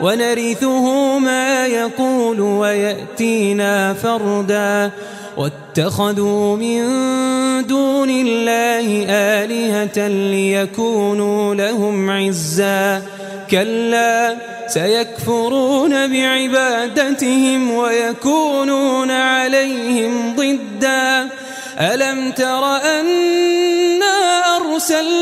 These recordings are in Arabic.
ونرثه ما يقول ويأتينا فردا. واتخذوا من دون الله آلهة ليكونوا لهم عزا. كلا سيكفرون بعبادتهم ويكونون عليهم ضدا. ألم تر أنا أرسلنا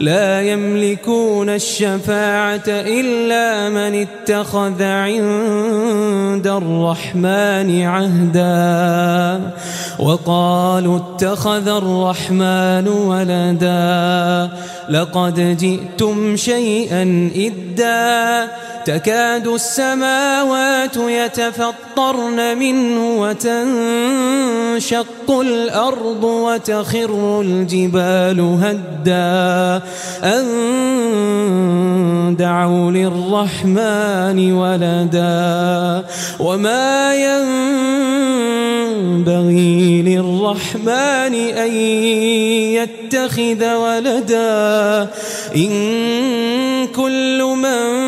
لا يملكون الشفاعة إلا من اتخذ عند الرحمن عهدا. وقالوا اتخذ الرحمن ولدا. لقد جئتم شيئا إدا. تكاد السماوات يتفطرن منه وتنشق الأرض وتخر الجبال هدا أن دعوا للرحمن ولدا وما ينبغي للرحمن أن يتخذ ولدا إن كل من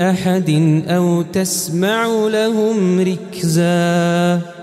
أحد أو تسمع لهم ركزاً